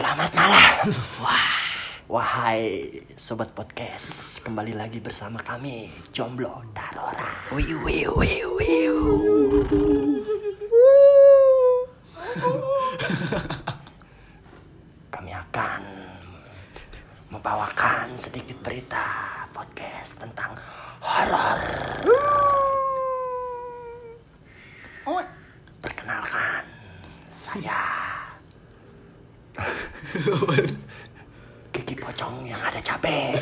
Selamat malam. Wah, wahai sobat podcast, kembali lagi bersama kami Jomblo Darora. Wiu wiu wiu wiu. Kami akan membawakan sedikit berita podcast tentang horor. Perkenalkan, saya Gigi pocong yang ada cabe.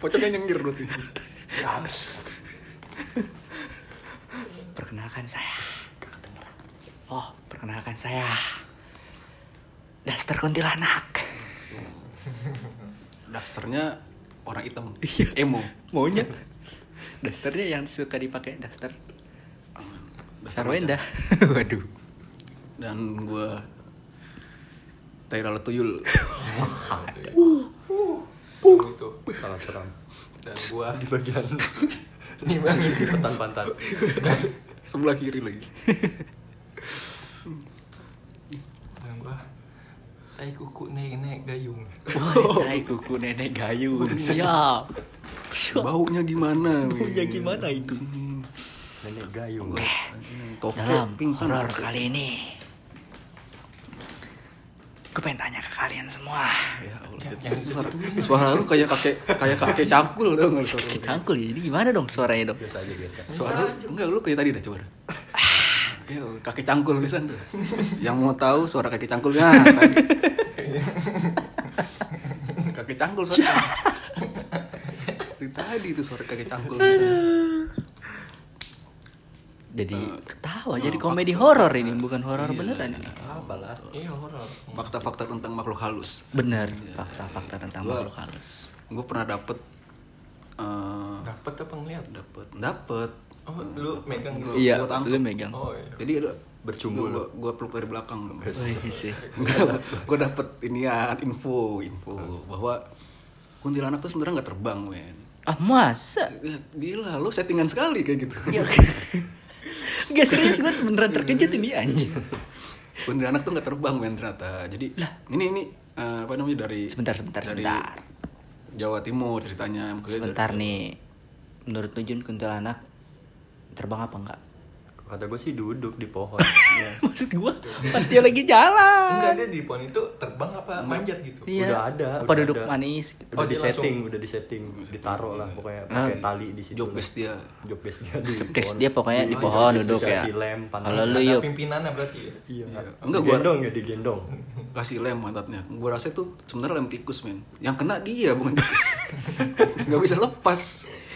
Pocongnya nyengir berarti. Yams. Perkenalkan saya. Oh, perkenalkan saya. Daster kuntilanak. Dasarnya orang hitam. Emo. Maunya dasternya yang suka dipakai daster. Dasar Sarwenda. Waduh. Dan gue Taira Tuyul. itu sangat seram dan gua di bagian ini bang di pantan pantan Sebelah kiri lagi. dan gua tai kuku nenek gayung Oh, tai kuku nenek gayung. Siap. Baunya gimana? Baunya gimana itu? Nenek gayung Tokek Dalam pingsan. kali ini Gue pengen tanya ke kalian semua Ya Allah, Cid. suara, suara lu kayak kakek kayak kakek cangkul dong suara lu. Cangkul ya, jadi gimana dong suaranya dong? biasa aja biasa Suara lu enggak lu kayak tadi dah coba. dah. Ya, kakek cangkul bisa tuh. Yang mau tahu suara kakek cangkulnya kakek cangkul suara. Tadi itu suara kakek cangkul bisa. Jadi ketawa, jadi komedi horor ini bukan horor beneran ini. apalah iya horor. Fakta-fakta tentang makhluk halus. Bener, fakta-fakta tentang Gua- makhluk halus. Gue pernah dapet eh dapet apa ngeliat? dapet dapet. Oh lu megang Gua- dulu. Iya, lu megang. oh iya. Jadi ada Bercumbu gua, lu. gua peluk dari belakang. Gue dapet ini ya info info bahwa kuntilanak tuh sebenarnya nggak terbang men. Ah masa? Gila lu settingan sekali kayak gitu Gak serius gue beneran terkejut ini anjing. kuntilanak tuh nggak terbang men ternyata jadi ini ini eh, apa namanya dari Sebentar, sebentar, dari sebentar. Jawa Timur ceritanya Sebentar nih. Menurut lu Jun kuntilanak terbang apa enggak? Kata gue sih duduk di pohon Maksud gua pas dia lagi jalan. enggak dia di pohon itu terbang apa manjat gitu Iya. udah ada Apa udah duduk ada. manis gitu. udah Oh, di setting udah di setting ditaruh lah pokoknya pakai Ah. tali di situ job lah. best dia job base dia di pohon. dia pokoknya di Oh, pohon iya, duduk ya. dikasih lem. Kalau lu yuk. pimpinannya berarti ya Iya. enggak Enggak, gua- digendong ya digendong kasih lem pantatnya gue rasa itu sebenarnya lem tikus men yang kena dia bukan tikus nggak bisa lepas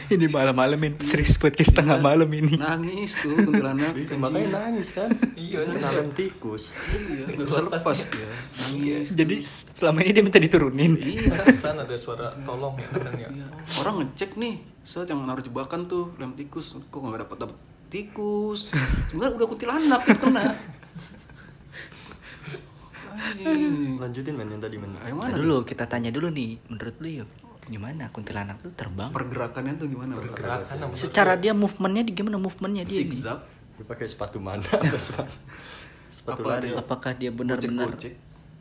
Ini malam-malamin serius podcast tengah malam ini. nangis tuh kuntilanak anjing. makanya nangis kan? Iya, nangis. tikus. Iya bisa lepas dia. nangis Jadi selama ini dia minta diturunin. iya. San ada suara tolong ya kadang ya. Iya. orang ngecek nih saat yang naruh jebakan tuh lem tikus. Kok nggak dapat dapat tikus? Sebenarnya udah kuntilanak itu kena. Lanjutin men yang tadi men Ayo Nah, mana dulu kita tanya dulu nih, menurut lu yuk gimana? Kuntilanak tuh terbang? pergerakannya tuh gimana? Pergerakan Secara dia movementnya di gimana movementnya? Dia ini? zigzag dia pakai sepatu mana? Sepatu? Sepatu Apa lari. dia? Apakah dia benar-benar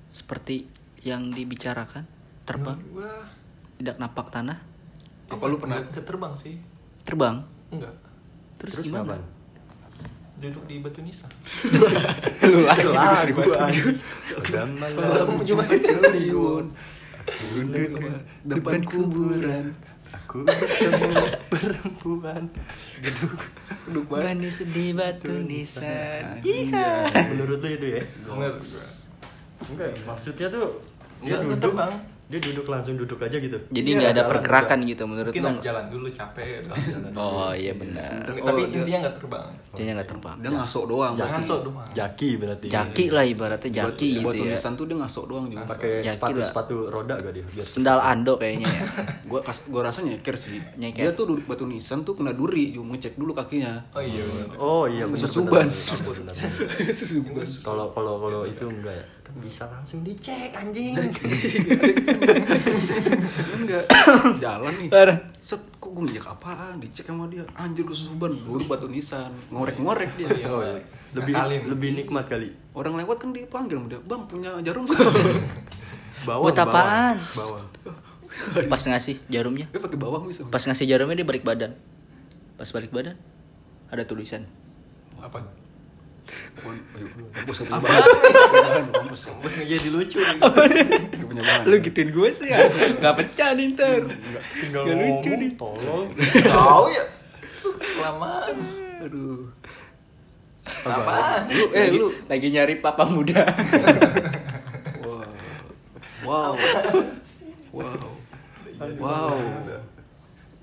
seperti yang dibicarakan? Terbang? Wah, tidak napak tanah? Apa lu pernah? Nggak terbang sih. Terbang? Enggak. Terus, terus gimana? ngapain? duduk di batu nisan lu lagi lah di batu dan malam cuma kliwon depan kuburan. Aku bertemu perempuan. Duduk manis di batu nisan. Iya. Menurut lu itu ya? Enggak. Enggak maksudnya tuh Enggak, duduk terbang. Dia duduk langsung duduk aja gitu jadi Iya, nggak ada jalan pergerakan juga. gitu menurut Mungkin lu jalan dulu capek jalan oh iya benar Tapi Oh, dia- intinya nggak terbang. dia nggak terbang dia ngasok doang Jangan berarti. sok doang. jaki berarti jaki lah ibaratnya jaki buat, gitu buat ya tulisan tuh dia ngasok doang juga pakai Jaki sepatu lah. sepatu roda gak dia biar sendal ando kayaknya ya gua kas, gua rasa nyeker sih Nyeker. dia tuh duduk batu nisan tuh kena duri juga ngecek dulu kakinya Oh iya. bener. oh iya benar Susuban. kalau kalau kalau itu enggak ya bisa langsung dicek anjing enggak jalan nih set kok gue nginjek apaan dicek sama dia anjir gue susuban dulu batu nisan ngorek-ngorek dia Oh, Oh, lebih Ngakalin. lebih nikmat kali. orang lewat kan dipanggil sama dia bang punya jarum Bawang, Buat apaan? Bawang. Pas ngasih jarumnya. dia pakai bawang bisa Pas ngasih jarumnya dia balik badan. Pas balik badan ada tulisan. Apa? Kampus gak punya bahan kampus nggak jadi lucu. gak punya bahan Lu gituin gue sih ya. Gak pecah nih ntar. Tinggal Nggak lucu nih. tolong. Tahu ya? Kelamaan. aduh Apaan? lu eh lu Lagi nyari papa muda. wow wow wow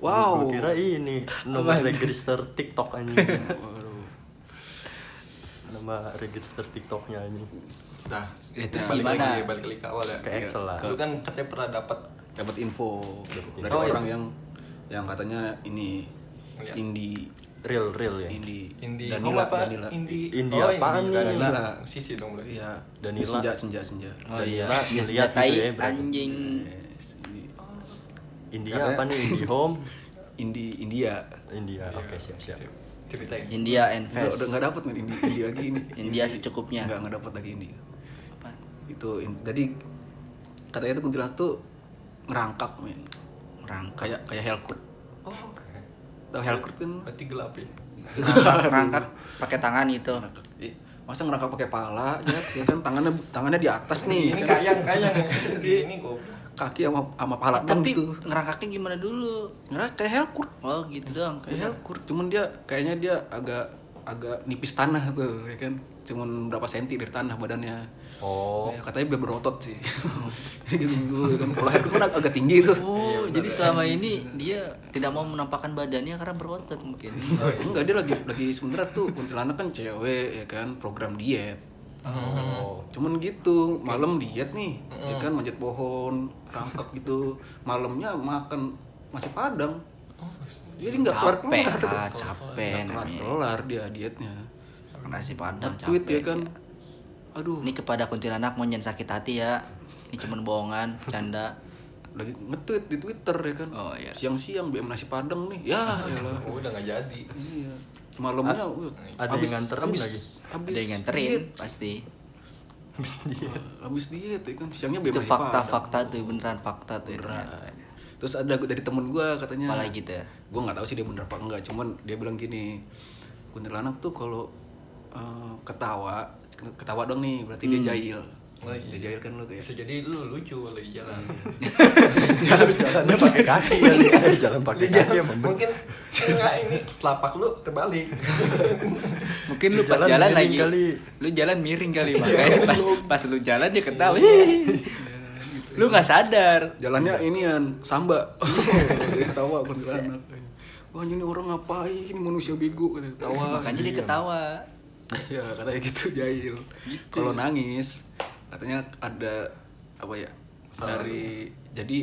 wow Gua kira ini nama register TikTok anjing. Nama register TikToknya anjing. Nah, Ya, balik gimana? lagi, balik lagi ke awal ya. Ke Excel lah. Lu kan katanya pernah dapat dapat info dari Oh, iya. orang yang yang katanya ini Iya. indie Real real ya. indie Indi Danila apa? Danila Indi. Indi oh, apaan nih? Danila. Danila. Musisi dong berarti. iya Danila. senja senja senja Oh iya. Danila, ngeliat senjatai gitu ya, anjing. Yes, ini India Katanya- apa nih? IndiHome. indie India India. Iya, Oke, siap siap. Ceritain. India and udah udah Fest. nggak dapat nih indie, indie lagi ini India secukupnya. nggak nggak dapat lagi ini Apa? itu in- jadi katanya itu kuntilanak tuh ngerangkak men Rangkak. kayak kayak Helkurt Oh, oke. tau Helkurt kan Berarti gelap ya. Rangkak, rangkak pakai tangan itu. Ngerangkak. Masa ngerangkak pakai pala ya, ya kan tangannya tangannya di atas nih Ini kan. kayang, kayang. Ini kok. Kaki sama sama pala dong Tapi gitu. ngerangkaknya gimana dulu? ngerangkak kayak Helkurt Oh gitu doang. kayak Helkurt cuman dia kayaknya dia agak agak nipis tanah tuh ya kan? Cuman berapa senti dari tanah badannya. Oh, Ya, katanya biar berotot sih. Gitu ya kan. Kalau Helkurt kan ag- agak tinggi tuh. Oh, jadi selama ini dia tidak mau menampakkan badannya karena berotot mungkin. enggak dia lagi lagi sebenarnya tuh kuntilanak kan cewek ya kan? Program diet oh. cuman gitu malam diet nih ya kan manjat pohon rangkak gitu malamnya makan nasi padang jadi nggak kelar capek, kelar ah, capek nggak kelar dia dietnya Nasi padang tweet ya capek. kan aduh Ini kepada kuntilanak mau jangan sakit hati ya. Ini cuma bohongan, canda. lagi nge-tweet di twitter ya kan Oh, iya. siang-siang BM nasi padang nih ya elah. Oh, udah nggak jadi. iya malamnya uh, ada yang nganterin habis, lagi? habis Ada yang nganterin diet. pasti. habis diet ya kan siangnya BM Itu fakta-fakta tuh beneran fakta tuh itu. Beneran. terus ada dari temen gue katanya Apa lagi tuh? gue nggak tahu sih dia bener apa enggak cuman dia bilang gini kuntilanak tuh kalau eh, ketawa ketawa dong nih berarti dia jahil Oh, iya. kan lu kayak Bisa jadi lu lucu kalau di jalan. Jalannya pakai kaki. Ya, jalan pakai kaki emang. Mungkin enggak ini telapak lu terbalik. Mungkin lu pas Jalan jalan, miring lagi, kali. lu jalan miring kali makanya pas pas lu jalan dia ketawa. lu nggak sadar. jalannya inian samba. Dia ketawa kuntilanak wah ini orang ngapain? Manusia bego ketawa. Makanya dia ketawa. ya katanya gitu jahil. Kalau nangis katanya ada apa ya dari jadi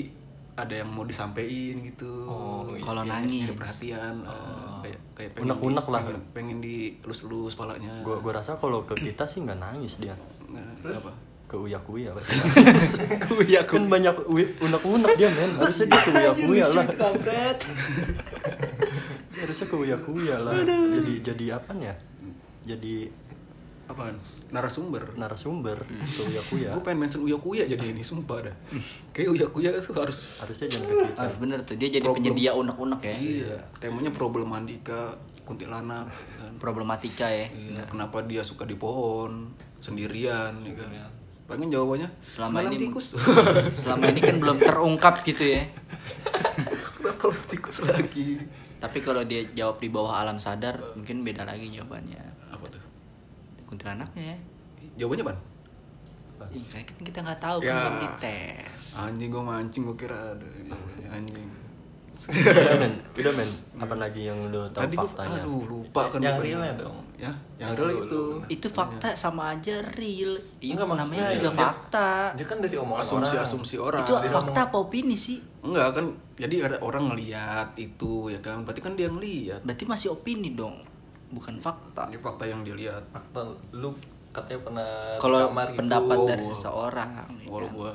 ada yang mau disampaikan gitu. Oh, Kalau Ya, nangis. ada perhatian eh, kayak kayak pengen Unek-unek di- lah. pengen, pengen dielus-elus palanya. Gua gua rasa kalau ke kita sih nggak nangis dia. nah, apa Ke uya kuya Kuya kan banyak ui- unek-unek dia men. Harusnya dia ke uya kuya lah. harusnya ke uya kuya lah jadi jadi apa ya? Jadi apaan narasumber narasumber ke uya kuya gue pengen mention uya kuya jadi ini sumpah dah kayak uya kuya itu harus harusnya jangan ke kita Harus bener tuh dia jadi Problem. penyedia unek-unek ya. iya temanya problematika kuntilanak kan. Problematika ya. Iya, kenapa dia suka di pohon sendirian ya kan pengen jawabannya Selama ini tikus selama ini kan belum terungkap gitu ya. kenapa lu tikus lagi Tapi kalau dia jawab di bawah alam sadar mungkin beda lagi jawabannya. Kuntilanaknya ya. jawabannya ban Ih, kayak kan kita nggak tahu Ya. kan belum dites. anjing gue mancing gue kira ada anjing udah men udah men apa lagi yang lo tahu tadi gue faktanya aduh lupa kan Yang bukan. realnya dong. ya yang Yang real itu Itu fakta sama aja real. Iya, Enggak, namanya juga dia- fakta. Dia kan dari omongan asumsi orang. asumsi orang Itu fakta apa opini sih? enggak kan jadi ada orang ngeliat itu ya kan berarti kan dia ngeliat Berarti masih opini dong, bukan fakta. ini fakta yang dia lihat Fakta lu katanya pernah Kalau gitu. pendapat Oh, dari gua- seseorang, ya walau kan? gua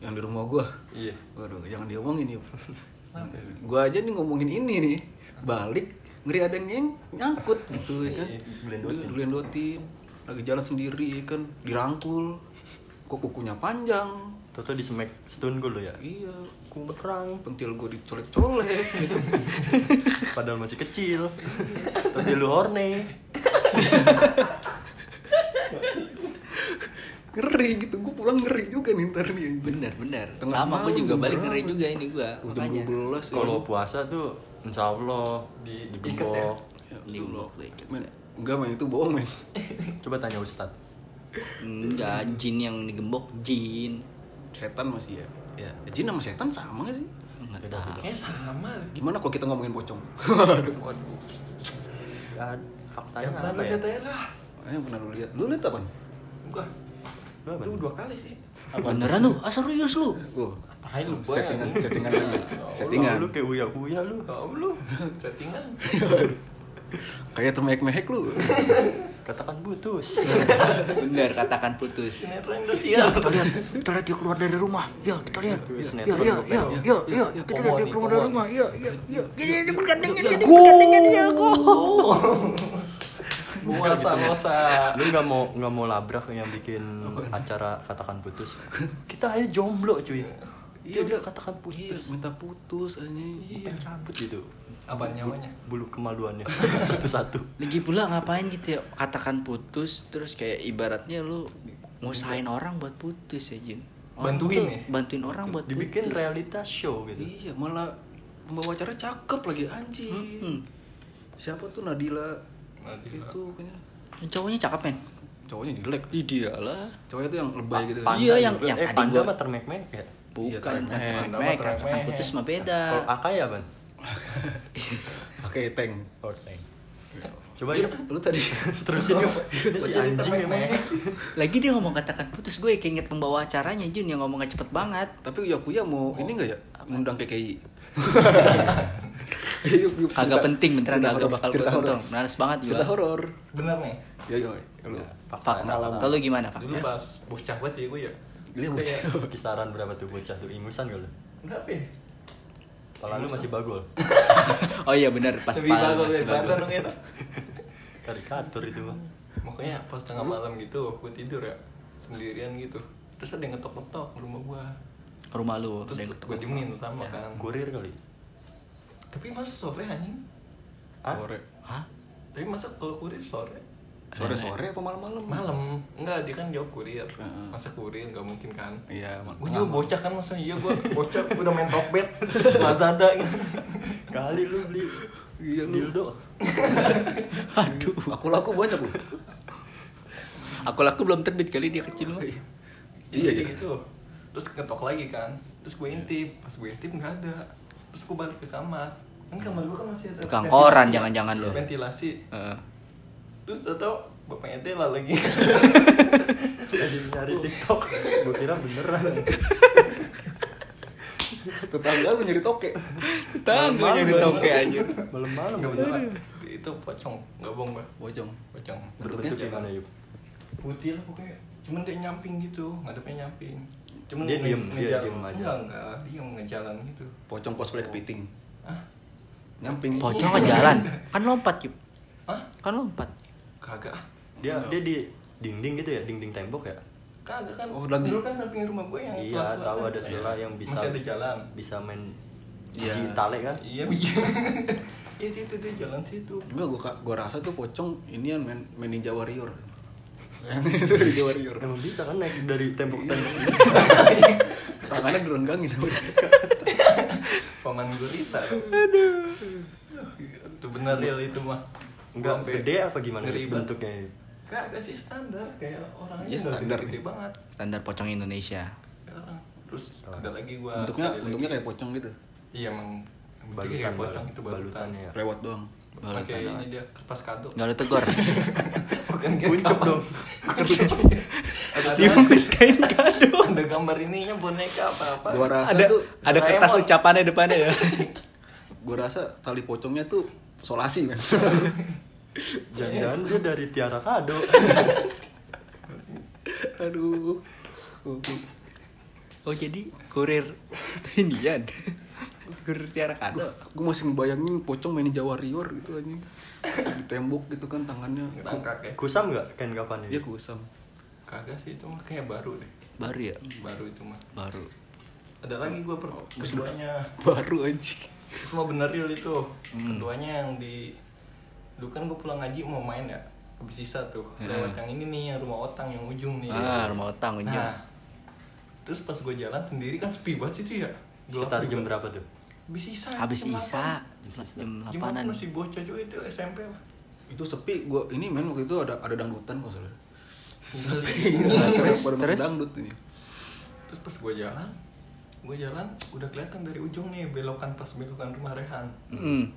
yang di rumah gua Iya. waduh jangan diomongin ya Gua aja nih ngomongin ini nih, balik ngeri ada yang nyangkut gitu ya kan. Iya. Gelendotin. Lagi jalan sendiri ya kan, dirangkul. Kok kukunya panjang. Toto di smack stun gue lo ya. Iya, Kurang. pentil gue dicolek-colek gitu. Padahal masih kecil. Tapi lu horny. ngeri gitu, gue pulang ngeri juga nih ntar nih. Bener bener. Tengah Sama gue malam, juga balik ngeri juga ini gua. Udah Makanya. 12 ya. Kalau puasa tuh insya Allah di Diikat ya? digembok. Ya, Di. Men, enggak men itu bohong men. Coba tanya Ustad. Enggak, jin yang digembok jin. Setan masih ya. Ya, jin sama setan sama gak sih? Enggak tahu. Kayaknya sama. Gimana kalau kita ngomongin pocong? Waduh. Ya, faktanya Yang pernah apa lu ya? lihat aja lah. Ayo pernah lu lihat. Lu lihat apa? Gua. Lu apa? Dua kali sih. Beneran lu? Ah serius lu? Oh, Apaan lu? settingan, settingan lagi. Settingan. Lu kayak uya-uya lu. Kau lu. Settingan. Kayak termehek-mehek lu. Katakan putus. Bener katakan putus. Siap. Kita lihat, kita lihat dia keluar dari rumah. Ya, kita lihat. Ya, ya, ya, ya, ya, ya, kita lihat dia keluar dari rumah. Ya, ya, ya. Jadi dia bergandengan, jadi bergandengan dia kok. Puasa, puasa. lu nggak mau nggak mau labrak yang bikin acara katakan putus kita aja jomblo cuy Iya dia katakan Iya, putus minta putus aja. pengen cabut gitu Apa nyawanya? bulu kemaluannya satu-satu Lagi pula ngapain gitu ya? Katakan putus, terus kayak ibaratnya lu ngusahain orang buat putus ya, Jin. Orang Bantuin tuh ya? Bantuin orang buat dibikin putus. realitas show gitu Iya, malah pembawa acara cakep lagi anjing. Hmm. Siapa tuh Nadila? Nadila. Itu kayaknya Yang cowoknya cakep men. cowoknya jelek. Ih dia lah. Cowoknya tuh yang lebay gitu. Panda Iya, yang- juga. yang eh, tadi panda gua- mah termek-mek ya Bukan, Iya, bukan termek. termek, Termek. katakan putus mah beda. kalau akai ya ban Pakai tank. Oke. coba yuk Lu tadi terusin yuk si anjing emang Lagi dia ngomong katakan putus, gue kayak inget pembawa acaranya Jun yang ngomongnya cepet banget. Tapi Yakuya mau ini enggak ya? Ngundang KKI. Kagak penting beneran Cerita kagak bakal gue cerita horor. tonton. Males banget Cerita gua. horor. Bener nih. Ya yo. Lu. Pak, Pengalaman. kalau gimana pak? Dulu pas bocah banget ya gue ya. Kayak kisaran berapa tuh bocah tuh ingusan gak lu berapa ya? Kepala lu masih bagol Oh iya benar pas Lebih bagus masih dari Banten bagus. dong itu. karikatur itu mah Pokoknya pas tengah malam gitu, gue tidur ya sendirian gitu. Terus ada yang ngetok-ngetok rumah gua. Rumah lu. Terus ada yang gue diemin sama Ya, kan. kurir kali Tapi masa sore anjing? Hah? Sore. Hah? Tapi masa kalau kurir sore? Sore-sore apa malam-malam? Malam. Enggak, dia kan jawab kurir. Heeh. Masa kurir nggak mungkin kan? Iya, Gue juga bocah kan masa iya gue bocah udah main Tokbet Lazada gitu. kali lu beli Iya lu. dildo Aduh. Aku laku banyak lu. Aku laku belum terbit kali dia kecil mah. Iya, Iya iya. gitu. Terus ngetok lagi kan. Terus gue intip, pas gue intip nggak ada. Terus gue balik ke kamar. Kan kamar gue kan masih ada. Tukang koran jangan-jangan lu. Ventilasi. Heeh. Terus tau tau bapaknya Tela lagi. lagi nyari tiktok gue kira beneran Tetangga lu nyari toke. Tetangga nyari toke aja. malam-malam gak Beneran. beneran Itu pocong, nggak bohong gue. Bocong. Pocong. berbentuk gimana yuk Putih lah pokoknya. Cuman dia nyamping gitu, ngadepnya nyamping. Cuman Dia diem, dia ngejalan- diem aja. Enggak, enggak, dia ngejalan gitu. Pocong cosplay kepiting. Hah? Nyamping. Pocong ke jalan. Kan lompat, Yup. Hah? Kan lompat. Kagak. ah. dia dia di dinding gitu ya dinding tembok ya Kagak kan. Oh, Dulu kan samping rumah gue yang iya tahu kan. ada sela yang bisa Masih ada jalan. bisa main Iya. biji tale kan Iya, iya. Iya situ dia jalan situ. Enggak, gua gua rasa tuh pocong ini yang main, main Ninja Warrior. Yang itu Ninja Warrior. emang bisa kan naik dari tembok-tembok Tangannya direnggangin. Paman gurita. Aduh. Itu benar real itu mah. Enggak Sampai gede apa gimana ngeri bentuknya Kagak sih standar kayak orang Iya, aja nggak standar. gede banget. Standar pocong Indonesia. Sekarang. Terus ada lagi gua. Bentuknya bentuknya kayak pocong gitu. Iya emang balutan kayak pocong itu balutan. balutannya ya Lewat doang. Balutan doang. ini dia kertas kado. Gak ada tegur. Bukan kayak kuncup dong Ada, Dibungkus kain kado. ada gambar ininya boneka apa apa. Gua rasa Ada tuh ada kertas ucapannya depannya ya. gua rasa tali pocongnya tuh solasi kan. jangan dia dari tiara kado. Aduh. Oh jadi kurir Indian. figur Tiara Kado. Gue masih ngebayangin pocong mainin Jawa Warrior gitu aja di tembok gitu kan tangannya. Ngangkat ya Kusam nggak kain kapan iya ini? kusam. Kagak sih itu mah kayak baru deh. Baru ya? Baru itu mah. Baru. Ada lagi gue per keduanya. Baru aja semua bener real itu. Keduanya yang di dulu kan gue pulang ngaji mau main ya. Habis sisa tuh. Lewat yang ini nih yang rumah otang yang ujung nih. Ah rumah otang ujung. Nah terus pas gue jalan sendiri kan sepi banget situ ya. Sekitar jam berapa tuh? habis sisa habis jam isa 8. jam jam delapanan. masih bocah juga itu SMP lah itu sepi gue ini men waktu itu ada ada dangdutan kok salah. Terus main terus? dangdut ini. Terus pas gue jalan gue jalan udah kelihatan dari ujung nih belokan pas belokan rumah Rehan Mm.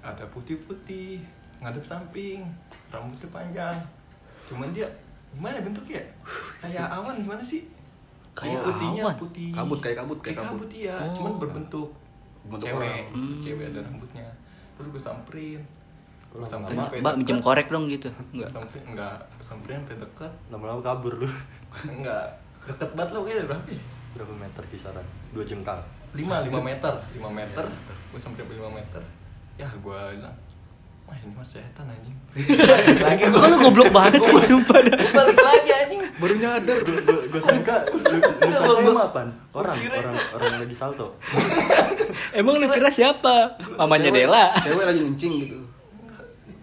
ada putih-putih ngadep samping rambutnya panjang cuman dia gimana bentuknya kayak awan gimana sih Kayak putihnya awan? putih Kabut, kayak kabut, kayak kayak kabut. kabut iya Oh. cuman berbentuk Bentuk cewek orang. Hmm. cewek ada rambutnya terus gue samperin gue Lama-lama samperin Tanya, sampai mbak minjem korek dong gitu enggak samperin enggak samperin sampai deket Lama-lama kabur lu. enggak deket banget lo kayaknya berapa ya? Berapa meter kisaran? Dua jengkal. lima lima meter lima meter. gue sampai lima meter. Ya gue bilang wah ini mas setan anjing. Lagi kok lu goblok banget sih sumpah. dah Gua balik lagi anjing. Baru nyadar Gue sangka Enggak, sangka gua- emang apaan? Orang, orang, orang lagi salto. emang lu kira siapa? Mamanya Dela. Cewek lagi ngencing gitu.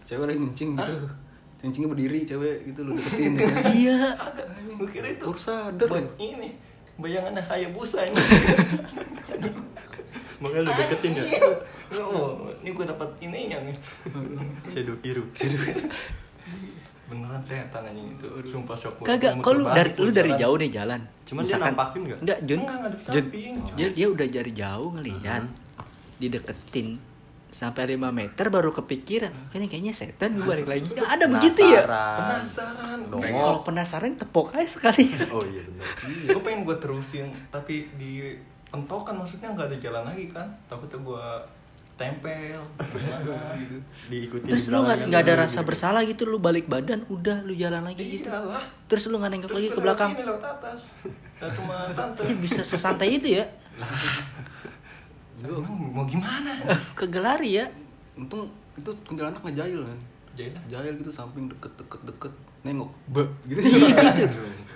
Cewek lagi ngencing gitu. Kencingnya berdiri cewek gitu lu deketin. Iya. Agak gue kira itu sadar. ini bayangannya Hayabusa ini. Makanya lu deketin ya. oh ini gue dapat ininya nih. Sedu kiru. beneran setan anjing itu. Sumpah shock kagak kok lu dari lu dari jalan. jauh nih jalan. Cuman dia nampakin nggak? enggak Jun Jun. samping. dia dia udah dari jauh ngelihat dideketin sampai 5 meter baru kepikiran "Oh, ini kayaknya setan gue balik lagi. Ya, ada begitu ya? Penasaran. Dong. Kalau penasaran tepok aja sekali. Oh iya benar. gue pengen gue terusin tapi di pentokan maksudnya nggak ada jalan lagi kan? Takutnya gue tempel gimana gitu. Diikuti terus di lu nggak nggak ada lu rasa gitu. bersalah gitu? Lu balik badan udah lu jalan lagi gitu. Iyalah. Terus lu nggak nengok lagi ke belakang? sini lewat atas. Tante. Bisa sesantai itu ya emang mau gimana? Kagak lari ya. Untung itu kuntilanak nggak jahil kan? Dah. jahil gitu samping deket deket deket. Nengok. Ba gitu.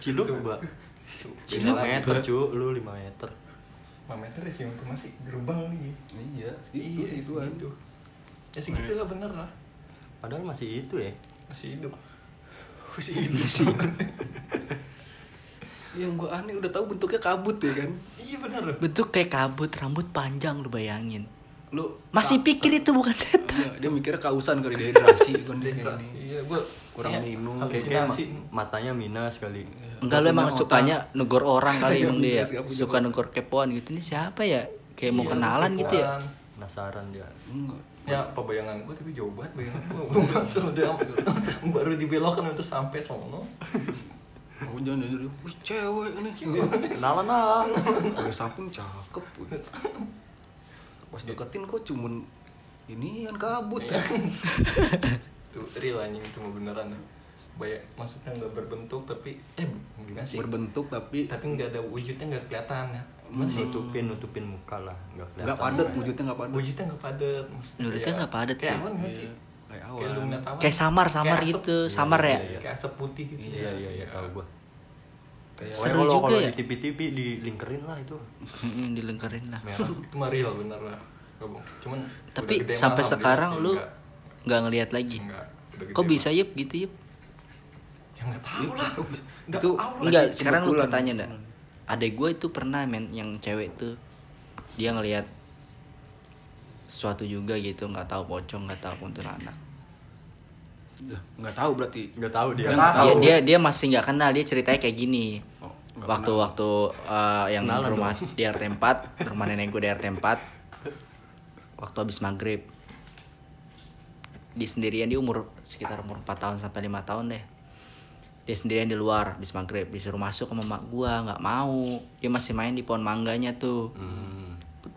Ciluk, Mbak. Ciluk, 5 meter, cu. Lu 5 meter. 5 meter ya sih untuk masih gerbang nih iya segitu iya segituan segitu. Ya segitu lah bener lah. Padahal masih itu ya. masih hidup. Masih hidup. Yang gua aneh udah tahu bentuknya kabut ya kan iya bener. Bentuk kayak kabut rambut panjang lu bayangin. Lu masih pikir itu bukan setan. Iya, dia mikirnya kausan kali dehidrasi kan dia kayak ini iya gue Kurang minum. Kayak kayak ma- matanya minus kali. enggak lu emang sukanya negor orang kali Iya, emang dia. suka negor kepoan gitu. Ini siapa ya? Kayak mau Iya, kenalan gitu ya. Penasaran dia. enggak. Ya apa bayangan gue tapi jauh banget bayangan gue udah baru dibelokkan untuk sampai sono aku jangan jangan wih cewek ini Kenalan ah. dari samping cakep pas deketin kok cuman ini yang kabut Iya. Tuh, real anjing itu mah beneran dah. Bayak, maksudnya nggak berbentuk tapi eh gimana sih? berbentuk tapi tapi nggak ada wujudnya nggak kelihatan ya. Gimana sih? Nutupin nutupin muka lah, enggak nggak kelihatan. padat wujudnya nggak padat Wujudnya nggak padat. maksudnya Wujudnya kayak- nggak padat, ya? nggak sih? Kayak Kayak awan ngeliat awan. kayak samar samar Kayak gitu Iya, samar ya iya, iya. Kayak asap putih gitu. Iya iya iya tahu gua. kayak Seru kalau juga kalau ya. di TV-TV dilingkerin lah itu. Mm-mm, dilengkerin lah Merah. itu mah real bener lah. Cuman tapi sampai alhamdulillah sekarang lu nggak. nggak ngelihat lagi Nggak. Udah gede kok bisa yep gitu yep Ya nggak tahu lah. Nggak Itu- tahu lah. Enggak, sekarang lu tanya dah. Adek gue itu pernah men yang cewek tuh dia ngelihat sesuatu juga gitu nggak tahu pocong nggak tahu kuntilanak nggak tahu berarti Enggak tahu dia. Nggak dia, tahu. dia dia masih nggak kenal dia ceritanya kayak gini Oh, nggak waktu kenal. waktu eh, yang Kenalan rumah di RT 4 rumah nenek gue di RT 4 waktu habis maghrib di sendirian dia umur sekitar umur 4 tahun sampai lima tahun deh dia sendirian di luar habis maghrib disuruh masuk sama mak gua nggak mau dia masih main di pohon mangganya tuh Hmm.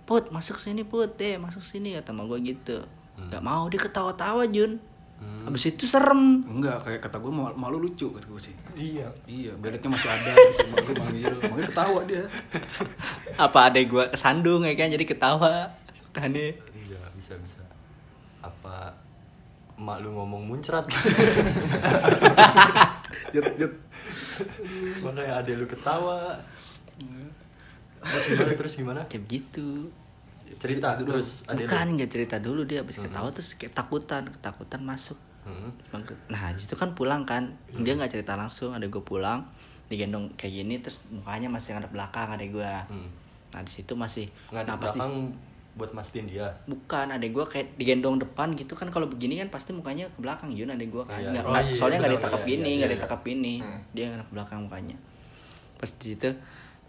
Put, masuk sini put. Deh masuk sini kata mak gua gitu. Nggak mau dia ketawa-tawa Jun. Hmm. habis itu serem. Enggak kayak kata gue malu, malu lucu kata gue sih. Iya. iya beletnya masih ada. Gitu manggil manggil makanya ketawa dia. Apa adek gua kesandung ya kan? Jadi ketawa. Tane. iya bisa bisa. Apa emak lu ngomong muncrat? Jut, jut. makanya ada lu ketawa terus gimana terus gimana Kayak begitu. cerita Itu terus ada Bukan nggak cerita dulu dia habis ketawa terus kayak takutan, ketakutan masuk. Hmm. Nah itu kan pulang kan dia nggak cerita langsung ada gue pulang digendong kayak gini terus mukanya masih ngadep belakang ada gue Hmm. nah di situ masih nggak nah di pas di- belakang buat mastiin dia bukan ada gue kayak digendong depan gitu kan kalau begini kan pasti mukanya ke belakang Yun ada gue kan Iya. Nggak- Oh, iya, soalnya nggak benar, ditakap iya, gini iya, nggak iya. ditakap gini Hmm. dia ngadep belakang mukanya pas di situ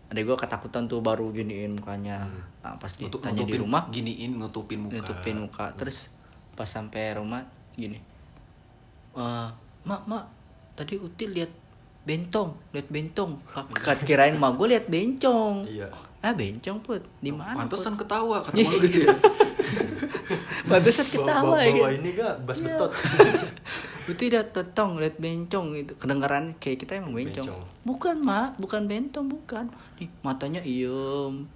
ada gue ketakutan tuh baru giniin mukanya. Hmm. nah, pas Nutup- ditanya di rumah giniin nutupin muka. nutupin muka. Terus pas sampai rumah gini. "Eh, mak mak tadi util lihat bentong lihat bentong. Kak kirain mak gue lihat bencong. Iya. Ah bencong put. Di mana Put?" pantesan ketawa kata malu gitu ya. Pantesan bawa, ketawa bawa, ya bawa ini gak bas betot Itu tidak tetong lihat bencong itu kedengaran kayak kita emang bencong. Bencong. Bukan mak, bukan bentong bukan. Nih matanya iem,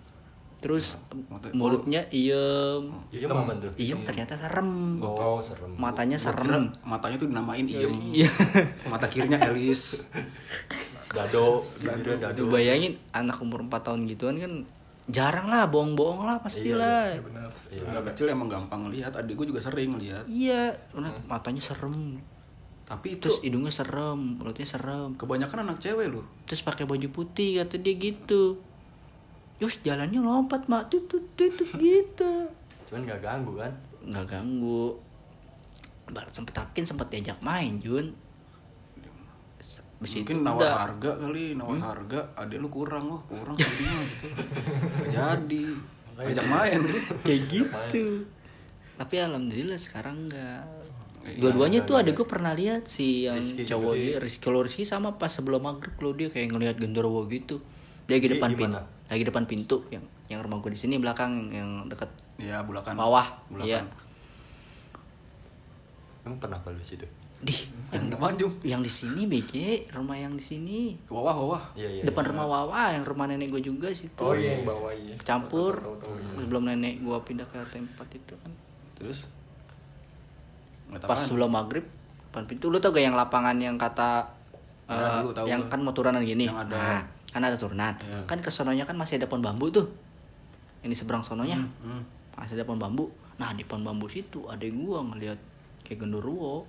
terus Mata- mulutnya iem, iya mama tuh iem ternyata serem. oh serem Matanya serem. matanya tuh dinamain iem Iya. mata kirinya Elis dado dado Lu bayangin anak umur 4 tahun gituan kan jarang lah bohong-bohong lah pastilah. Iya, benar iya. anak kecil emang gampang lihat adik gue juga sering lihat Iya, bener, matanya serem. Tapi itu Terus hidungnya serem, mulutnya serem. kebanyakan anak cewek loh terus pakai baju putih kata dia gitu. Terus jalannya lompat mak. Tutut tutut gitu. Cuman gak ganggu kan? Nggak ganggu. Barat sempet takin sempet diajak main Jun. Abis itu mungkin nawar udah. harga kali nawar harga. Adik lu kurang loh kurang segini gitu. Nggak jadi. Ajak main kayak gitu. Tapi alhamdulillah sekarang enggak dua-duanya tuh ada enggak, gue pernah lihat si yang Rizky cowok dia Rizky kalau Rizky sama pas sebelum maghrib kalau dia kayak ngelihat genderuwo gitu. Dia lagi Di- depan di pintu lagi depan pintu yang yang rumah gue di sini belakang yang dekat ya bulakan. bawah. Bulakan. Iya. Emang pernah apa lu situ? Di yang manjung yang di sini BG rumah yang di sini. Wawah wawah iya iya depan iya. rumah Wawa yang rumah nenek gue juga situ. Oh, iya, yang bawah iya. Campur. Tahu, tahu, tahu. sebelum nenek gue pindah ke RT 4 itu. Kan terus Pas tahan. sebelum maghrib depan pintu. Lu tau gak yang lapangan yang kata Ya, eh, dulu tahu yang kan mau turunan gini? Yang ada- nah, kan ada turunan. Ya. kan ke sononya kan masih ada pohon bambu tuh. Ini seberang sononya. Hmm. masih ada pohon bambu. Nah di pohon bambu situ ada gua ngeliat kayak genderuwo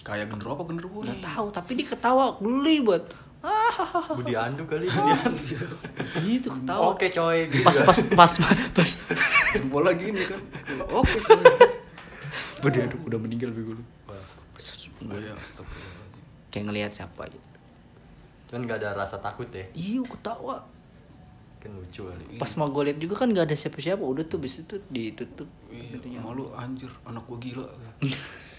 kayak genderuwo apa genderuwo nggak tahu tapi dia ketawa geli buat. Ah Budi Andu kali Budi Andu. Gitu ketawa. Oke coy. Gitu pas kan. pas pas. Pas bola gini kan. Oke coy Budi aduh udah meninggal bego lu. Ya astagfirullahaladzim. kayak ngelihat siapa gitu. Cuman gak ada rasa takut ya? Iya ketawa. Kan lucu kali. Pas mau gue lihat juga kan gak ada siapa-siapa. Udah tuh bis itu ditutup. Iya, malu anjir anak gua gila.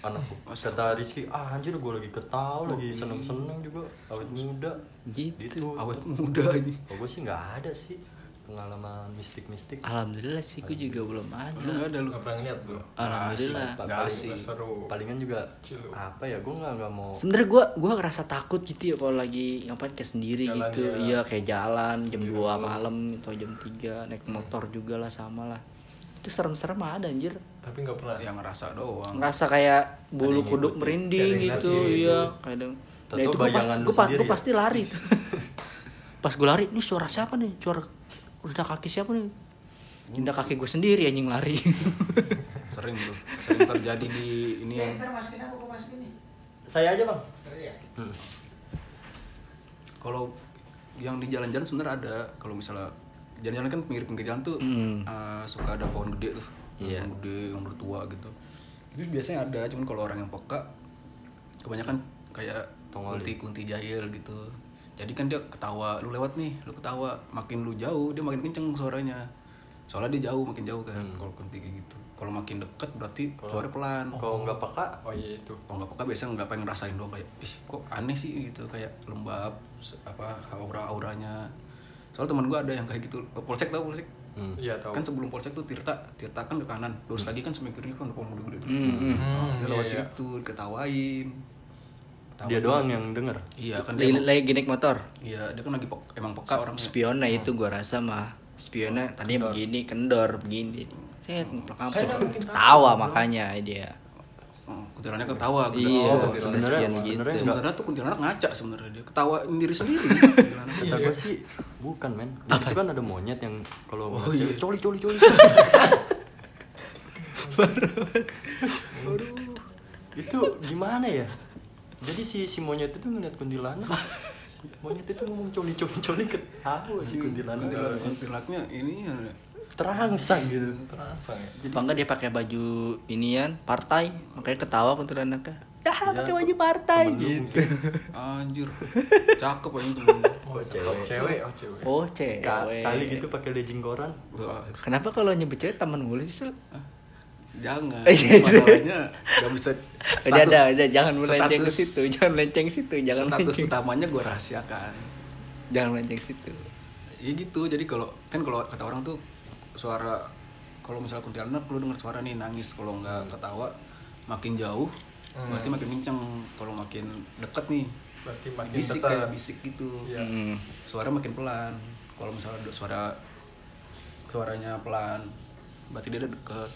Anakku kata Rizky ah anjir gue lagi ketawa lagi seneng seneng juga. Awet muda. Gitu. Gitu. Awet muda ini. Oh, gue sih nggak ada sih pengalaman mistik mistik alhamdulillah sih gue juga belum lu ada nggak ada lu nggak pernah ngeliat tuh alhamdulillah Nggak asik. Seru palingan juga Cilu. apa ya gue nggak nggak mau sebenarnya gue gue ngerasa takut gitu ya kalau lagi ngapain kayak sendiri Jalan gitu ya. iya kayak jalan jam Sendiri 2 doang. malam atau jam 3 naik motor juga lah sama lah itu serem-serem ada anjir tapi nggak pernah yang ngerasa doang ngerasa kayak bulu kuduk ngikutin. merinding gitu ngeliatin iya gitu. kadang Tahu-tahu nah itu gue pas, bayangan lu gue pas, sendiri gue ya? pasti lari tuh. pas gue lari ini suara siapa nih suara udah kaki siapa nih Tindak kaki gue sendiri anjing lari sering tuh sering terjadi di ini yang saya aja bang Iya. Hmm. kalau yang di jalan-jalan sebenarnya ada kalau misalnya jalan-jalan kan pinggir-pinggir jalan tuh Hmm. eh, suka ada pohon gede tuh Iya. pohon gede yang bertua gitu itu biasanya ada cuman kalau orang yang peka kebanyakan kayak Tongoli. kunti-kunti jahil gitu jadi kan dia ketawa lu lewat nih lu ketawa makin lu jauh dia makin kenceng suaranya. Soalnya dia jauh makin jauh kan Hmm. kalau kunti kayak gitu. Kalau makin deket berarti suaranya pelan. kalau nggak peka? Oh iya itu. Kalau nggak peka biasanya nggak pengen ngerasain doang kayak ih kok aneh sih gitu kayak lembab apa aura auranya soalnya teman gue ada yang kayak gitu polsek tau polsek? Hmm. iya tahu kan sebelum polsek tuh Tirta Tirta kan ke kanan. Lurus lagi kan sampai kiri kan pohon gede-gede tuh. Hmm, hmm. Nah, dia lewat iya. situ ketawain Ketawa dia doang yang denger. Iya kan dia lagi, lagi naik motor. Iya dia kan lagi pek- emang peka orangnya. spionnya itu gua rasa mah spionnya tadinya begini kendor begini. Set kampus tahu. tawa makanya dia. Oh, kuntilanak ketawa iya Oh, sebenarnya sebenarnya- gitu. Sebenarnya tuh kuntilanak ngaca sebenarnya dia ketawa diri sendiri. Kuntilanak. Kata gue sih bukan men. Itu kan ada monyet yang kalau Oh, iya. coli coli coli. itu gimana ya? Jadi si si monyet itu ngeliat kuntilanak. Si monyet itu ngomong coli coli coli ketawa si kuntilanak. kuntilanak kuntilanaknya ini ya, Terangsang gitu. Terasa ya? apa enggak dia pakai baju inian partai makanya ketawa kuntilanaknya ya pakai baju partai gitu anjir cakep aja temen Oh, cewek. cewek, oh cewek. oh cewek Ka- kali gitu pakai legging koran. Kenapa kalau nyebut cewek teman mulu sih? Jangan. Iya, iya. masalahnya nggak bisa udah udah udah jangan melenceng ke status- situ jangan melenceng situ jangan status melenceng utamanya gue rahasiakan. Jangan melenceng situ. Ya gitu jadi kalau kan kalau kata orang tuh suara kalau misalnya kuntilanak lu denger suara nih nangis. Kalau nggak ketawa makin jauh berarti makin kenceng. Kalau makin deket nih Berarti makin bisik dekat. kayak bisik gitu. Iya. Mm. suara makin pelan. Kalau misalnya suara suaranya pelan berarti dia udah deket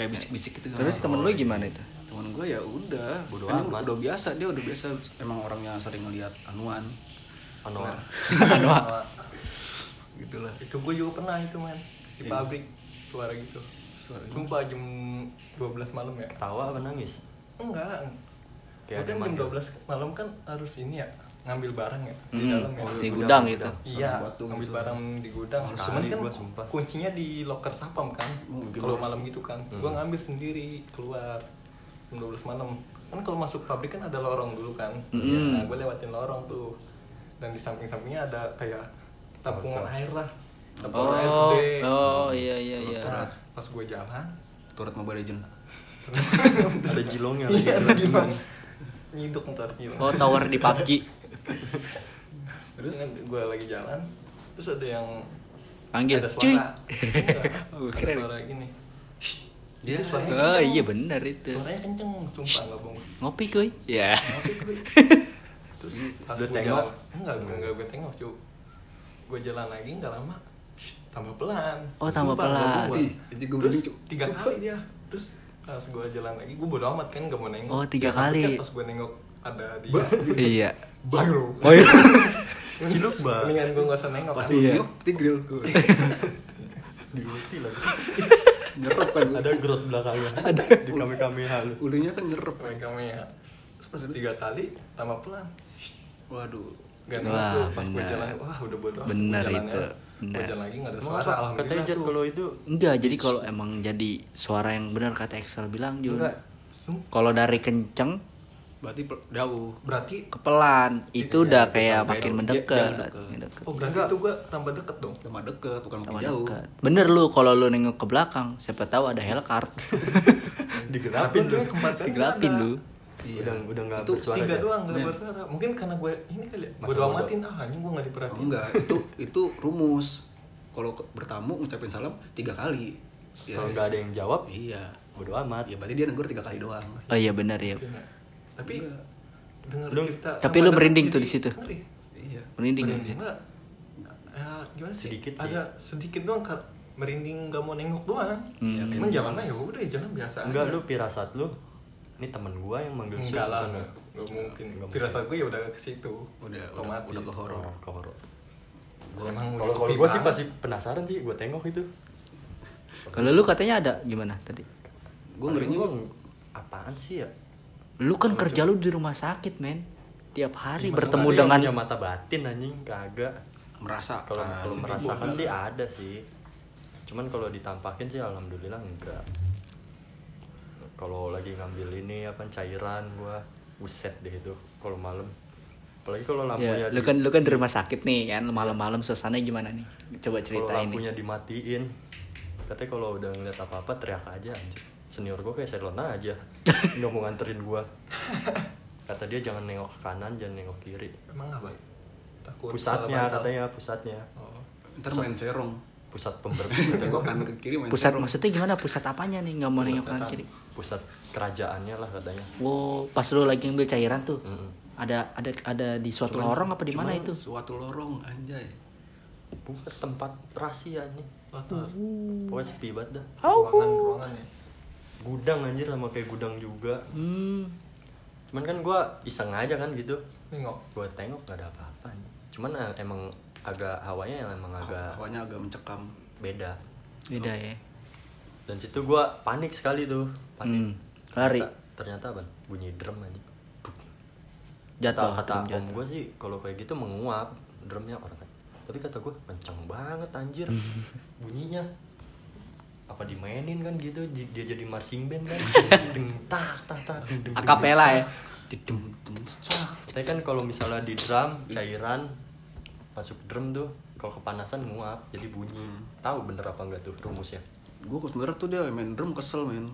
kayak bisik-bisik gitu terus temen lu gimana itu temen gue ya udah Bodo kan dia amat. udah biasa dia udah biasa emang orangnya sering ngeliat anuan Anoa. anu Sama- gitu lah itu gue juga pernah itu man di Iya. pabrik suara gitu Suara gitu. sumpah jam 12 malam ya Tawa apa nangis? enggak Kayak kan jam manggil. 12 malam kan harus ini ya ngambil barang ya di Mm, dalam ya. Di gudang, gudang gudang. gitu iya ngambil gitu. barang di gudang. Sekali cuman kan gua sumpah. kuncinya di loker sapam kan. Oh, kalau malam gitu kan. Hmm. gue ngambil sendiri keluar jam 12 malam. Kan kalau masuk pabrik kan ada lorong dulu kan. Mm. nah gue lewatin lorong tuh. Dan di samping-sampingnya ada kayak tampungan Loker. air lah. Tampungan air oh gede. oh iya iya iya. nah, pas gue jalan. Turut mobile legend ada jilongnya iya lagi. lagi bang nyiduk ntar nyiduk. Oh tower di PUBG terus? Gue lagi jalan terus ada yang Panggil, ada cuy. suara. Enggak, Oh, ada keren. suara gini. Iya. Itu suaranya oh kenceng. iya bener itu. Suaranya kenceng sumpah nggak bohong. Ngopi kuy ya Ngopi terus pas gue tengok? jalan enggak gue enggak gue tengok cu gue jalan lagi nggak lama. Tambah pelan. Oh, tambah Sumpah, pelan. jadi gue terus tiga kali dia. Terus pas gue jalan lagi gue bodo amat kan nggak mau nengok. Oh, tiga kali. pas gue nengok ada dia iya bang lo oh iya Ciluk bah. mendingan gue nggak usah nengok pas lu Iya. yuk tigril Diulti lagi. nyerep kan. Ada growth belakangnya. Ada di kami kami halu. ulunya kan nyerep mereka ya terus pas tiga kali tambah pelan waduh Gak Wah, pas gue benar. jalan wah udah bodo jalan itu, ya. benar. Gua jalan lagi nggak ada suara? Katanya alhamdulillah Jan kalau itu enggak jadi kalau emang jadi suara yang benar kata Excel bilang Jun enggak Sum- kalau dari kenceng berarti jauh. Berarti ke pelan itu Iya, udah itu kayak tambah makin mendekat. Ngedeket. oh berarti tuh gue tambah deket dong? Tambah deket bukan makin Tambah jauh. dekat. bener lu kalau lu nengok ke belakang siapa tahu ada Hellcard digelapin kematian digelapin lu. Iya. Udah udah enggak Itu bersuara. tiga doang nggak Men. bersuara. Mungkin karena gue ini kali ya bodo. amatin ah anjing gue nggak Oh, diperhatiin. Enggak itu itu rumus. Kalau bertamu ngucapin salam tiga kali. Ya, Kalau nggak ada yang jawab, iya. bodo amat. ya berarti dia negur tiga kali doang. Oh iya benar ya Iya. Tapi Enggak. dengar cerita tapi lu merinding tuh di situ. iya merinding ya? enggak ya gimana sih Sedikit ada sedikit doang Kak. merinding nggak mau nengok doang Hmm. Cuman jalannya ya udah jalan biasa Enggak aja. lu pirasat lu. Ini temen gua yang manggil enggak lah bukan. nggak mungkin Nggak firasat gue ya udah ke situ udah udah, otomatis udah ke horor Oh, ke horor. Gua emang Kalau udah gua sih pasti penasaran sih, gua tengok itu. kalau lu katanya ada gimana tadi gue ngerinya Gua apaan sih ya? Lu kan kerja lu di rumah sakit men tiap hari masa bertemu yang dengan punya mata batin anjing kagak. merasa Kalau kan. kalau merasakan sih ada sih. Cuman kalau ditampakin sih alhamdulillah enggak. Kalau lagi ngambil ini apa cairan gua buset deh itu kalau malam. Apalagi kalau lampunya ya, lu di- kan lu kan di rumah sakit nih kan malam-malam suasananya gimana nih coba kalau ceritain nih lampunya dimatiin katanya kalau udah ngeliat apa-apa teriak aja anjir senior gue kayak Cylon aja. Nggak mau nganterin gue kata dia jangan nengok ke kanan jangan nengok kiri. Emang apa takut pusatnya katanya pusatnya. Oh. ntar main serong. Pusat pembersih tengok kanan ke kiri main pusat serong. maksudnya gimana? Pusat apanya nih? Nggak mau Pusat nengok kanan kiri. Pusat kerajaannya lah katanya. Wow pas lu lagi ngambil cairan tuh Mm-mm. ada ada ada di suatu Cuman- lorong apa di mana itu? Suatu lorong anjay. Bukan tempat rahasia nih. Latar pokoknya sepi banget dah. Ruangan ruangan ya gudang anjir sama kayak gudang juga. Hmm. cuman kan gua iseng aja kan gitu. Nengok. Gua tengok gak ada apa-apa cuman eh, emang agak hawanya yang emang agak Hawanya agak mencekam. beda. Beda ya. dan situ gua panik sekali tuh. Panik. Hmm. Lari. ternyata, ternyata apa? Bunyi drum aja Jatuh. kata, kata om gue sih kalau kayak gitu menguap drumnya orang. Kan tapi kata gue kenceng banget anjir. Bunyinya apa dimainin kan gitu di- dia jadi marching band kan deng tak tak tak Akapela ya. Tapi kan kalau misalnya di drum cairan masuk drum tuh kalau kepanasan nguap jadi bunyi. Tahu bener apa enggak tuh rumusnya? Gue sebenarnya tuh dia main drum kesel men.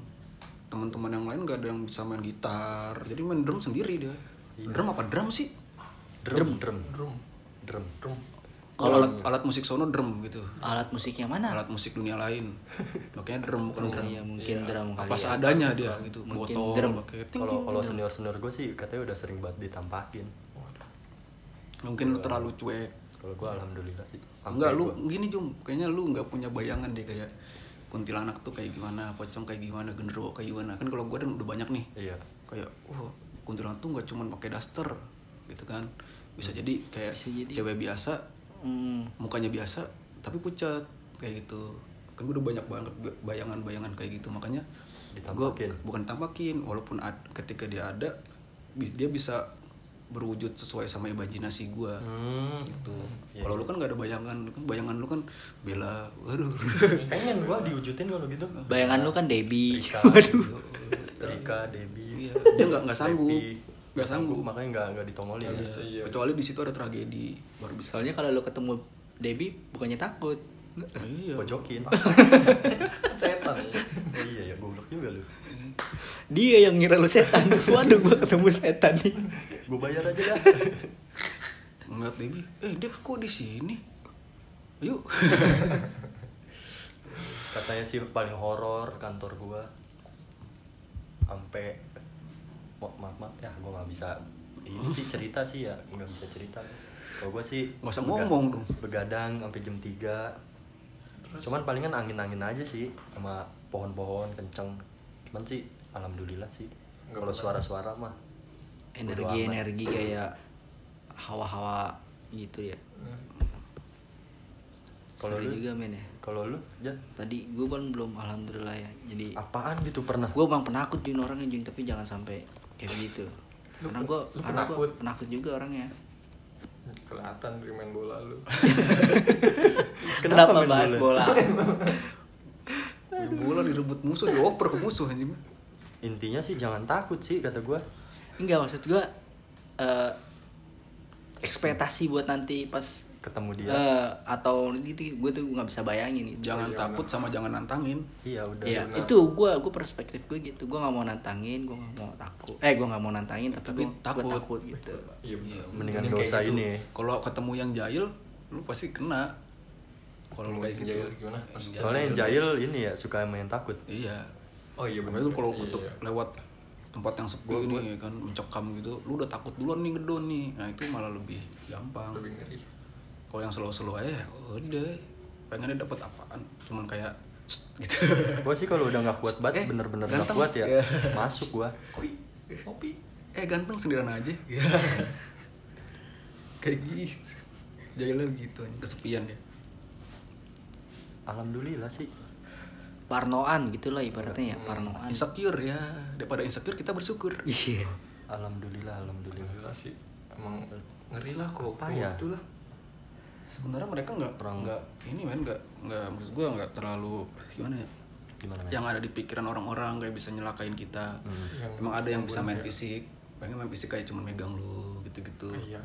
Teman-teman yang lain gak ada yang bisa main gitar. Jadi main drum sendiri dia. Iya. Drum apa drum sih? Drum drum drum drum. drum Kalau alat, alat musik sono drum gitu. Alat musik yang mana? Alat musik dunia lain. Makanya drum bukan Oh, drum. iya, mungkin drum kali Apa ya. seadanya dia gitu. Mungkin Botol drum. Kalau kalau ting. senior senior gue sih katanya udah sering banget ditampakin. Mungkin lu terlalu cuek. Kalau gue alhamdulillah sih. Sampai Enggak lu gua- gini Jum, kayaknya lu nggak punya bayangan deh kayak kuntilanak tuh kayak gimana, pocong kayak gimana, genderuwo kayak gimana. Kan kalau gua kan udah banyak nih. Iya. Kayak oh, kuntilanak tuh nggak cuma pakai daster gitu kan. Bisa jadi kayak Bisa jadi. cewek biasa, Hmm. mukanya biasa tapi pucat kayak gitu. Kan gua udah banyak banget bayangan-bayangan kayak gitu makanya gua Ditampakin. bukan tampakin walaupun ad- ketika dia ada dia bisa berwujud sesuai sama imajinasi gua Hmm. gitu. Iya. Kalau lu kan gak ada bayangan, kan bayangan lu kan bela, waduh. Pengen gue diwujudin kalau gitu. Bayangan lu kan Debbie. Rika, Rika, Debbie. Iya, dia nggak nggak sanggup, Debbie. Nggak sanggup. makanya nggak nggak ditongolin. Iya, iya. Kecuali di situ ada tragedi baru bisa. Soalnya kalau lu ketemu Debbie bukannya takut. Iya. Pojokin. setan ya Oh iya ya goblok juga lu. Dia yang ngira lu setan. Waduh, gua ketemu setan nih. Gue bayar aja dah. Ngeliat Debbie, eh Deb kok di sini? Yuk. Katanya sih paling horor kantor gua. Sampai maaf maaf, maaf ya gua nggak bisa ini sih cerita sih ya nggak bisa cerita. Kalau gua sih Nggak usah ngomong dong. Begadang sampai jam 3 Cuman palingan angin-angin aja sih sama pohon-pohon kenceng. Cuman sih alhamdulillah sih. Kalau suara-suara mah bodo amat. Energi-energi kayak hawa-hawa gitu ya. Hmm. Kalau Seru lu? juga men ya. Kalau lu, ya Tadi gue kan belum alhamdulillah ya. Jadi apaan gitu pernah? gue bang penakut Jun orangnya Jun tapi jangan sampai kayak gitu. Lu karena gue karena gue penakut? juga orangnya. kelihatan dari main bola lu Kenapa, main bahas bola? Ya, bola direbut musuh, dioper ke musuh anjing. Intinya sih jangan takut sih kata gua. Enggak maksud gue eh ekspektasi buat nanti pas Ketemu dia. eh atau gitu gue tuh nggak bisa bayangin gitu. Jangan iya, takut sama jangan nantangin. Iya udah. Benar. itu gue gue perspektif gue gitu. Gue nggak mau nantangin, gue nggak mau takut. Eh, gue nggak mau nantangin tapi, Tapi gue takut. takut. takut gitu. iya bener. Mendingan Mending usah gitu. ini. Kalau ketemu yang jahil, lu pasti kena. Kalau lu kayak gitu. jahil gimana Maksudnya? Soalnya yang jahil ini ya suka main takut. Iya. oh iya Apalagi kalau Iya, iya. lewat tempat yang sepi Gua- ini ya kan mencekam gitu, lu udah takut duluan nih ngedon nih. Nah, itu malah lebih gampang. lebih ngeri Kalau yang slow-slow aja udah pengennya dapat apaan? Cuman kayak gitu. Gua sih kalau udah nggak kuat banget, Eh, bener-bener nggak kuat ya, Iya. masuk gua. kopi kopi eh ganteng sendirian aja. kayak gitu. Jahilnya gitu kesepian ya. Alhamdulillah sih. Parnoan gitulah ibaratnya ya, parnoan. Insecure ya. Daripada insecure kita bersyukur. Iya. Alhamdulillah, alhamdulillah. Gila sih emang ngeri lah kok Payah. itu lah Sebenarnya mereka nggak Perang. nggak ini men nggak nggak maksud gua nggak terlalu gimana ya? Gimana yang ada di pikiran orang-orang kayak bisa nyelakain kita. Hmm. Yang Emang ada yang bisa main ya. fisik, pengen main fisik kayak cuma megang lu gitu-gitu. iya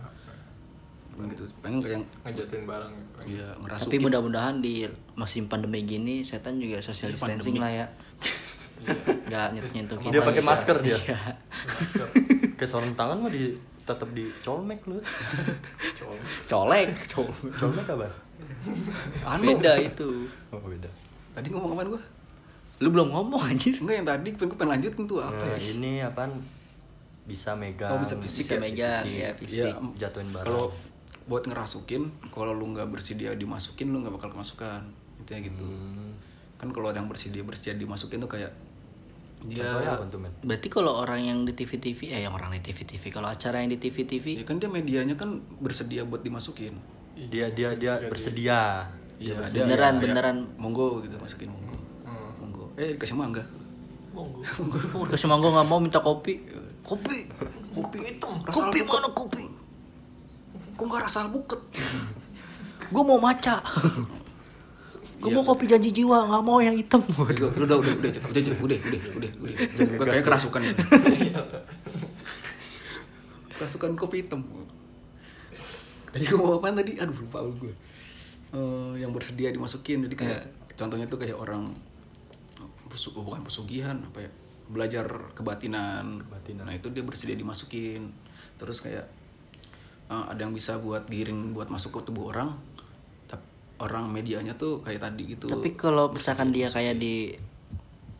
Pengen gitu. Pengen kayak yang ngejatuhin barang gitu. iya ngerasukin. Tapi mudah-mudahan di musim pandemi gini setan juga social Iya, distancing lah ya. Gak nyentuh-nyentuh kita. Dia pakai gitu. masker dia. Iya. Masker, Kayak sarung tangan mah di tetap di colmek lu. colmek. Colek, colek. Colmek apa? anu. Beda itu. Oh beda. Tadi ngomong apaan gua? Lu belum ngomong anjir. Enggak yang tadi pengen gua pengen lanjutin tuh apa Nah, ya? ini apaan? Bisa megang. Oh, bisa fisik Bisa ya? megang Fisik. ya fisik. Iya, Jatuhin barang. Kalau buat ngerasukin, kalau lu nggak bersedia dimasukin, lu nggak bakal kemasukan. intinya gitu Hmm. kan kalau ada yang bersedia bersedia dimasukin tuh kayak men. Berarti kalau orang yang di TV-TV, eh yang orang di TV-TV, kalau acara yang di TV-TV, ya kan dia medianya kan bersedia buat dimasukin. Dia dia dia bersedia. Iya, dia beneran- kayak, beneran. monggo gitu masukin monggo. Monggo. Eh dikasih mangga. Monggo. Oh, kasih mangga nggak mau minta kopi, kopi, kopi hitam. Kopi mana kopi? kok nggak rasa buket Gue mau maca. Gue mau kopi janji jiwa, nggak mau yang hitam. udah udah udah udah udah udah udah udah udah udah udah kayak kerasukan kerasukan kopi hitam tadi gue mau apaan tadi aduh lupa gue Eh, yang bersedia dimasukin jadi kayak contohnya tuh kayak orang oh, bukan pesugihan apa ya belajar kebatinan. Kebatinan. nah itu dia bersedia dimasukin terus kayak eh, ada yang bisa buat giring buat masuk ke tubuh orang orang medianya tuh kayak tadi gitu Tapi kalau misalkan dia kayak di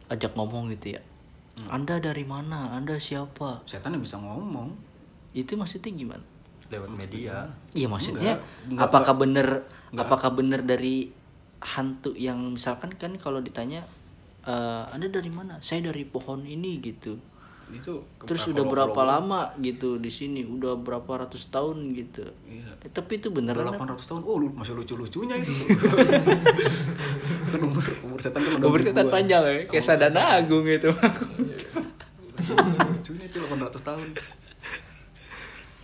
ajak ngomong gitu ya, Anda dari mana? Anda siapa? setan yang bisa ngomong Itu maksudnya gimana? lewat media Iya maksudnya Enggak, enggak, apakah bener apakah bener dari hantu yang misalkan kan kalau ditanya "Eh, anda dari mana? Saya dari pohon ini gitu. Itu Terus udah berapa lama gitu di sini? Udah berapa ratus tahun gitu. Iya. Eh, tapi itu Udah beneran. 800 tahun, oh lu masih lucu-lucunya itu Kan umur, umur setan kan udah Umur setan panjang ya, kayak sadana agung itu. Lucunya itu 800 tahun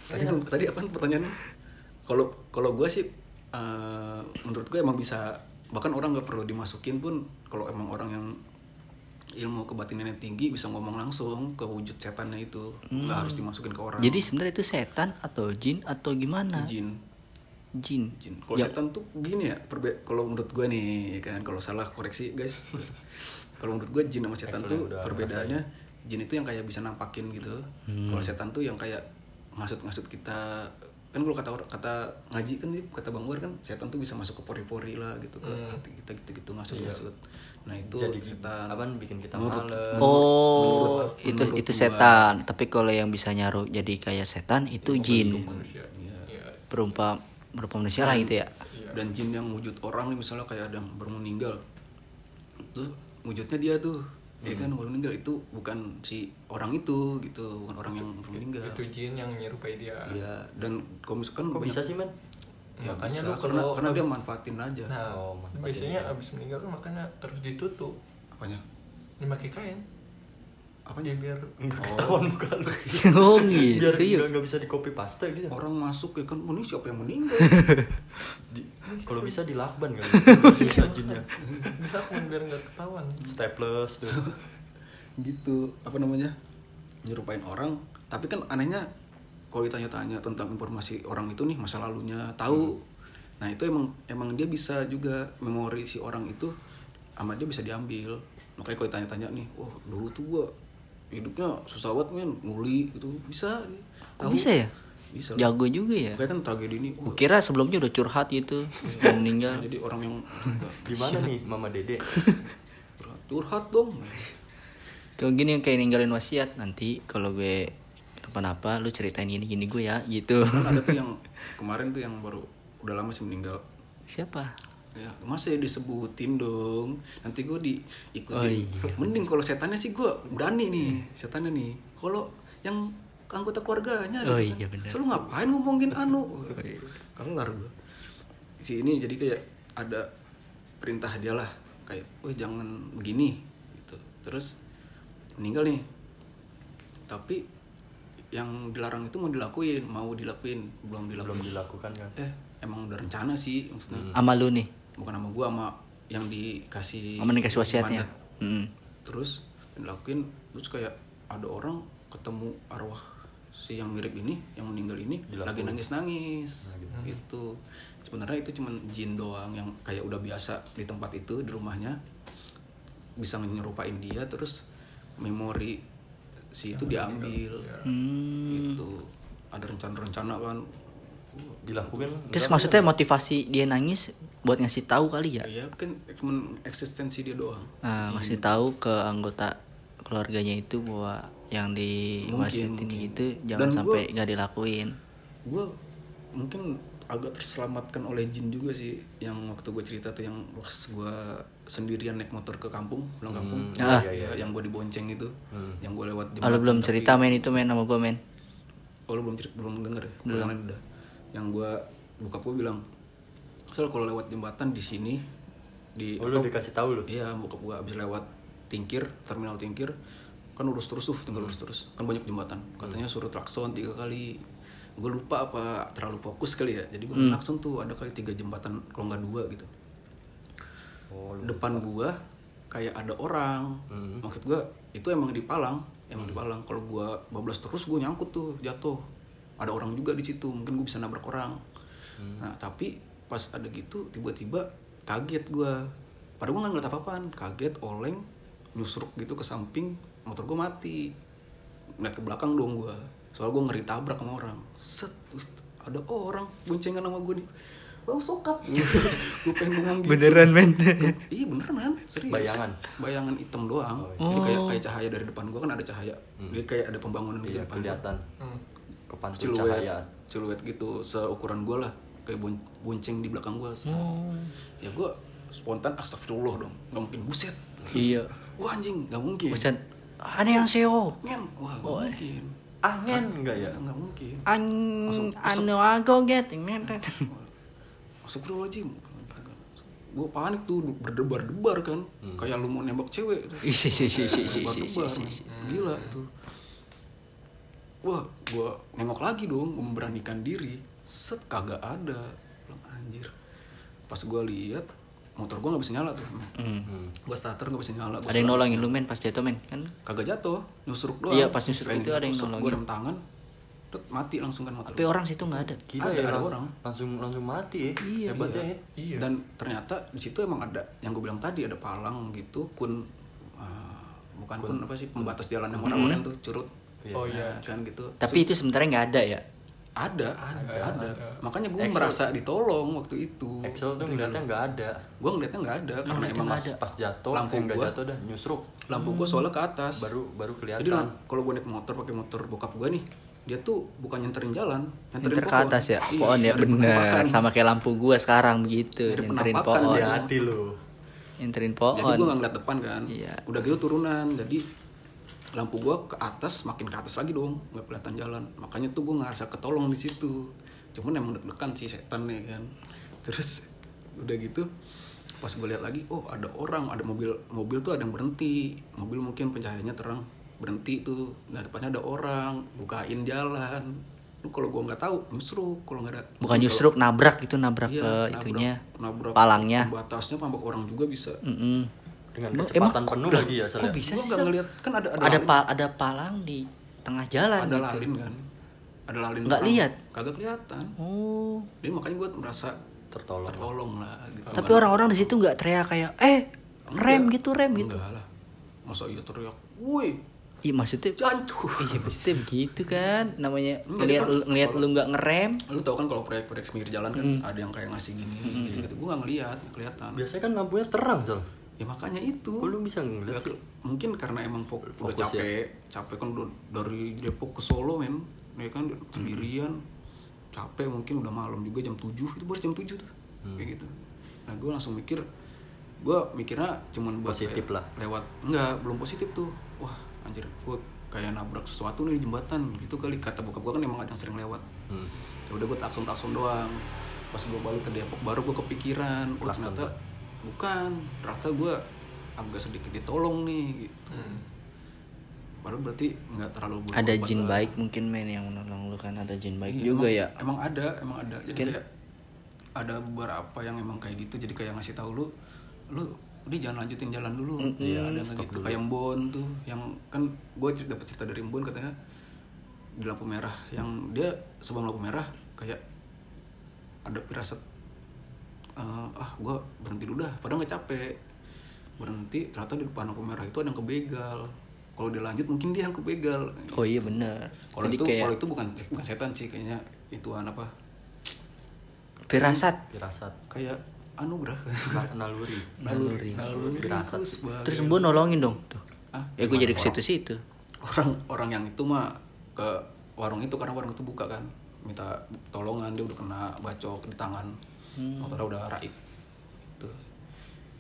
Tadi gua- tadi apa pertanyaannya? Kalau kalau gue sih eh, menurut gue emang bisa bahkan orang nggak perlu dimasukin pun kalau emang orang yang ilmu kebatinannya tinggi bisa ngomong langsung ke wujud setannya itu nggak harus dimasukin ke orang Jadi sebenarnya itu setan atau jin atau gimana? jin Jin. jin. Kalau Ya. setan tuh gini ya, perbe kalau menurut gue nih ya kan, kalau salah koreksi guys. kalau menurut gue jin sama setan Excellent, tuh perbedaannya jin itu yang kayak bisa nampakin gitu. Kalau setan tuh yang kayak ngasut-ngasut kita kan kalau kata kata ngaji kan nih, kata Bang War kan setan tuh bisa masuk ke pori-pori lah gitu ke hati kita gitu-gitu ngasut-ngasut. Nah, itu jadi setan. apa bikin kita Menurut- males Oh, Menurut- itu menurut itu gua. setan. Tapi kalau yang bisa nyaruh jadi kayak setan itu jin. manusia Iya. Iya. Berupa berupa manusia lah gitu ya. dan jin yang wujud orang nih misalnya kayak ada yang baru meninggal itu wujudnya dia tuh ya kan baru meninggal. Itu bukan si orang itu gitu. Bukan orang yang baru meninggal. itu jin yang nyerupai dia. Iya. Dan kalau misalkan kok bisa sih men ya Makanya bisa, lu karena kalau- karena dia manfaatin aja. Nah Oh, manfaatin biasanya dia. abis meninggal kan makanya harus ditutup. Apanya? Dipakai kain apa ya biar nggak ketahuan muka lu oh biar gitu ya. nggak nggak bisa di copy paste gitu orang masuk ya kan oh, ini siapa yang meninggal? Di- kalau bisa dilakban kan bisa jinnya. Bisa kan biar nggak ketahuan. Staples tuh. Gitu apa namanya nyerupain orang. Tapi kan anehnya kalau ditanya-tanya tentang informasi orang itu nih masa lalunya tahu. Nah itu emang emang dia bisa juga memori si orang itu sama dia bisa diambil. Makanya kalau ditanya-tanya nih wah dulu tuh gua hidupnya susah banget men nguli gitu bisa. Kok bisa ya? bisa lah. Jago juga ya. kan tragedi ini wah, Kira sebelumnya udah curhat gitu, mau meninggal. jadi orang yang gimana nih mama dede curhat, curhat dong Kalau gini yang kayak ninggalin wasiat nanti kalau gue kenapa-napa lu ceritain gini gini gue ya gitu. kan ada tuh yang kemarin tuh yang baru udah lama sih meninggal Siapa? Ya masa ya disebutin dong? Nanti gue diikutin. Oh, iya. mending kalau setannya sih gue berani nih setannya nih. Kalau yang anggota keluarganya Oh, gitu iya, kan bener. selalu ngapain ngomongin anu? Iya. kelar gue si ini jadi kayak ada perintah dia lah kayak oh jangan begini gitu. Terus meninggal nih. Tapi yang dilarang itu mau dilakuin mau dilakuin belum dilakuin. Belum dilakukan kan? Eh emang udah rencana sih maksudnya. Sama lu nih. Bukan sama gua sama yang dikasih Sama dikasih wasiatnya. mandat. Mm. terus dilakuin terus kayak ada orang ketemu arwah si yang mirip ini yang meninggal ini Dilakuin. lagi nangis nangis Nah, gitu. gitu sebenarnya itu cuman jin doang yang kayak udah biasa di tempat itu di rumahnya bisa nyerupain dia terus memori si itu diambil Hmm. gitu ada rencana-rencana kan dilakukan Terus maksudnya motivasi dia nangis buat ngasih tahu kali ya? ya kan cuman eksistensi dia doang. Nah, ngasih tahu ke anggota keluarganya itu bahwa yang di Mungkin, itu jangan Dan sampai gua- nggak dilakuin. gue mungkin agak terselamatkan oleh jin juga sih yang waktu gue cerita tuh yang pas gue sendirian naik motor ke kampung pulang kampung. Ah. ya, yang gue dibonceng itu yang gue lewat Oh, jembatan, belum tapi- cerita men itu men sama gue men. oh lu belum cerita belum denger ya? Belum. Udah yang gue buka gue bilang soal kalau lewat jembatan di sini di Oh lu apa- dikasih tahu lu. Iya, bokap gua abis lewat Tingkir, terminal Tingkir, kan lurus terus tuh, tinggal lurus terus. Kan banyak jembatan. Katanya suruh klakson tiga kali. Gue lupa apa terlalu fokus kali ya. Jadi gue klakson tuh ada kali tiga jembatan, kalau nggak dua gitu. Oh, lu. Depan gua kayak ada orang. Hmm. Maksud gua itu emang di Palang, emang di Palang. Kalau gua bablas terus gue nyangkut tuh, jatuh. Ada orang juga di situ, mungkin gue bisa nabrak orang. Nah, tapi pas ada gitu tiba-tiba kaget gua Padahal gue nggak ngeliat apa-apaan, kaget, oleng, nyusruk gitu ke samping, motor gue mati. Ngeliat ke belakang dong gua Soalnya gue ngeri tabrak sama orang. Set, ada orang boncengan sama gue nih. Lo sokap. gue pengen ngomong gitu. Beneran men. Iya beneran, serius. Bayangan? Bayangan hitam doang. Oh, Jadi kayak kayak cahaya dari depan gua kan ada cahaya. Jadi kayak ada pembangunan di Iya, depan. kelihatan. Hmm. Kepantul Siluet, cahaya. siluet gitu seukuran gua lah. Kayak bon- bonceng di belakang gua. Ya gua spontan astagfirullah dong. Gak mungkin buset. iya. Wah anjing, gak mungkin. Buset. Aneh yang seo. Ngen, wah gak mungkin. Angin enggak ya? Gak mungkin. An anu ago get men. Astagfirullahaladzim. Gue panik tuh berdebar-debar kan. Kayak lu mau nembak cewek. Isi isi isi isi isi isi Berdebar-debar. isi. Gila tuh. Wah, gue nengok lagi dong, gua memberanikan diri. Set kagak ada. Bilang anjir. Pas gue lihat motor gue nggak bisa nyala tuh. Hmm. Hmm. Gue starter nggak bisa nyala. Gua Ada yang nolongin lu men pas jatuh men kan? Kagak jatuh, nyusruk doang. Iya, pas nyusruk itu ada yang Gue nolongin. rem tangan, Tet, mati langsung kan motor. Tapi orang situ nggak ada. Gila Ada- ya ada orang. langsung langsung mati ya. Iya, Hebatnya iya. ya. Iya. Dan ternyata di situ emang ada yang gue bilang tadi ada palang gitu pun uh, bukan pun apa sih pembatas jalan yang orang-orang tuh curut. Oh iya. Nah, kan gitu. Tapi itu sebenarnya nggak ada ya. Ada, Ada, ada, ada. Makanya gue merasa ditolong waktu itu. Excel tuh ngeliatnya nggak ada. Gue ngeliatnya nggak ada karena emang ada. pas jatuh, Lampu gua. jatuh dah nyusruk. lampu gue soalnya ke atas. Baru baru kelihatan. Jadi kalau gue naik motor pakai motor bokap gue nih, dia tuh bukan nyenterin jalan, nyenterin Nyenter ke pohon. atas ya. Iya, Pohon ya bener. penampakan. Sama kayak lampu gua sekarang begitu. Nyenterin pohon. dia. hati lu. Nyenterin Jadi pohon. gue nggak ngeliat depan kan. Iya. Udah gitu turunan, jadi lampu gue ke atas, makin ke atas lagi dong, nggak kelihatan jalan. Makanya tuh gue ngerasa ketolong di situ. Cuman emang deg-degan sih setan nih kan. Terus udah gitu, pas gue lihat lagi, oh ada orang, ada mobil, mobil tuh ada yang berhenti. Mobil mungkin pencahayaannya terang, berhenti tuh. Nah depannya ada orang, bukain jalan. Lu kalau gue nggak tahu, nyusruk kalau nggak ada. Bukan nyusruk nabrak itu nabrak Iya, ke nabrak- itunya. nabrak palangnya. Pembatasnya pambak orang juga bisa. Mm-mm. Dengan Emang- kecepatan emang penuh lagi ya Kok soalnya. bisa sih? ngeliat kan ada ada, ada pa- ada palang di tengah jalan ada gitu. lalin kan ada lalin Nggak lihat? kagak kelihatan Oh. jadi makanya gue merasa Tertolong. tertolong lah gitu Tapi orang-orang di situ nggak teriak kayak eh rem gitu rem gitu. enggak lah masa iya teriak woi Iya maksudnya jancu Iya maksudnya begitu kan namanya ngelihat ngelihat lu nggak ngerem lu tau kan kalau proyek-proyek pinggir jalan kan ada yang kayak ngasih gini gitu gitu gue nggak ngeliat nggak kelihatan Biasanya kan lampunya terang, Sol. Ya makanya itu. Kok lu bisa ngeliat Ya, mungkin karena emang fok- udah Fokus ya? capek capek kan udah dari Depok ke Solo men. Ya kan sendirian. Capek mungkin udah malam juga jam 7 itu baru jam 7 tuh kayak gitu. Nah gue langsung mikir gue mikirnya cuman buat Positif kayak lah. lewat enggak belum positif tuh. Wah anjir gue kayak nabrak sesuatu nih di jembatan gitu kali. Kata bokap gue kan emang ada yang sering lewat. Hmm. ya udah gue takson takson doang. Pas gue balik ke Depok baru gue kepikiran oh ternyata. Bukan ternyata gue agak sedikit ditolong nih gitu Hmm. baru berarti nggak terlalu ada berkorban jin lah. baik mungkin men yang menolong lu kan ada jin baik Iya, juga emang- ya emang ada emang ada jadi Mungkin- kayak ada beberapa yang emang kayak gitu jadi kayak ngasih tahu lu lu udah jangan lanjutin jalan dulu Iya, ada yang stop kayak gitu dulu. kayak Mbon tuh yang kan gue dapat cerita dari Mbon katanya di lampu merah yang dia sebelum lampu merah kayak ada firasat eh, ah gue berhenti dulu dah padahal nggak capek. Berhenti ternyata di depan lampu merah itu ada yang kebegal. Kalau dia lanjut mungkin dia yang kebegal. Oh iya bener kalau itu kayak kalau itu bukan bukan setan sih kayaknya ituan apa? Firasat. Firasat. kayak anugerah. Na- Naluri. naluri. Naluri Firasat. terus mbok nolongin dong tuh. Ah, ya gue jadi ke situ situ orang orang yang itu mah ke warung itu karena warung itu buka kan. Minta tolongan dia udah kena bacok di tangan Hmm. motornya udah raib. Tuh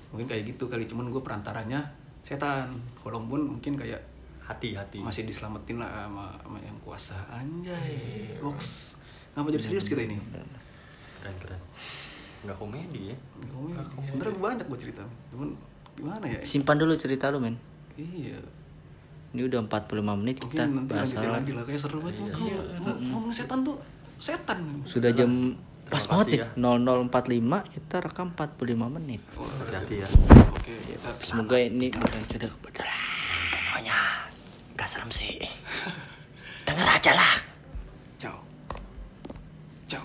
mungkin kayak gitu kali cuman gue perantaranya setan. Kalau pun mungkin kayak hati-hati masih diselamatin lah sama, sama yang kuasa. Anjay goks. Ngapa jadi serius kita ini? Keren keren. Nggak komedi ya? Sebenarnya banyak gue cerita. Cuman gimana ya? Simpan dulu cerita lu, men. iya. Ini udah 45 menit mungkin kita nanti bahas horor. lagi lah kayak seru banget. Iya, Kalau ngomong- ngomong setan tuh setan. Sudah jam pas banget nih 0045 kita rekam 45 menit. hati-hati ya. Oke kita Semoga ini bukan cerita kebetulan. pokoknya nggak serem sih. Denger aja lah. Ciao. Ciao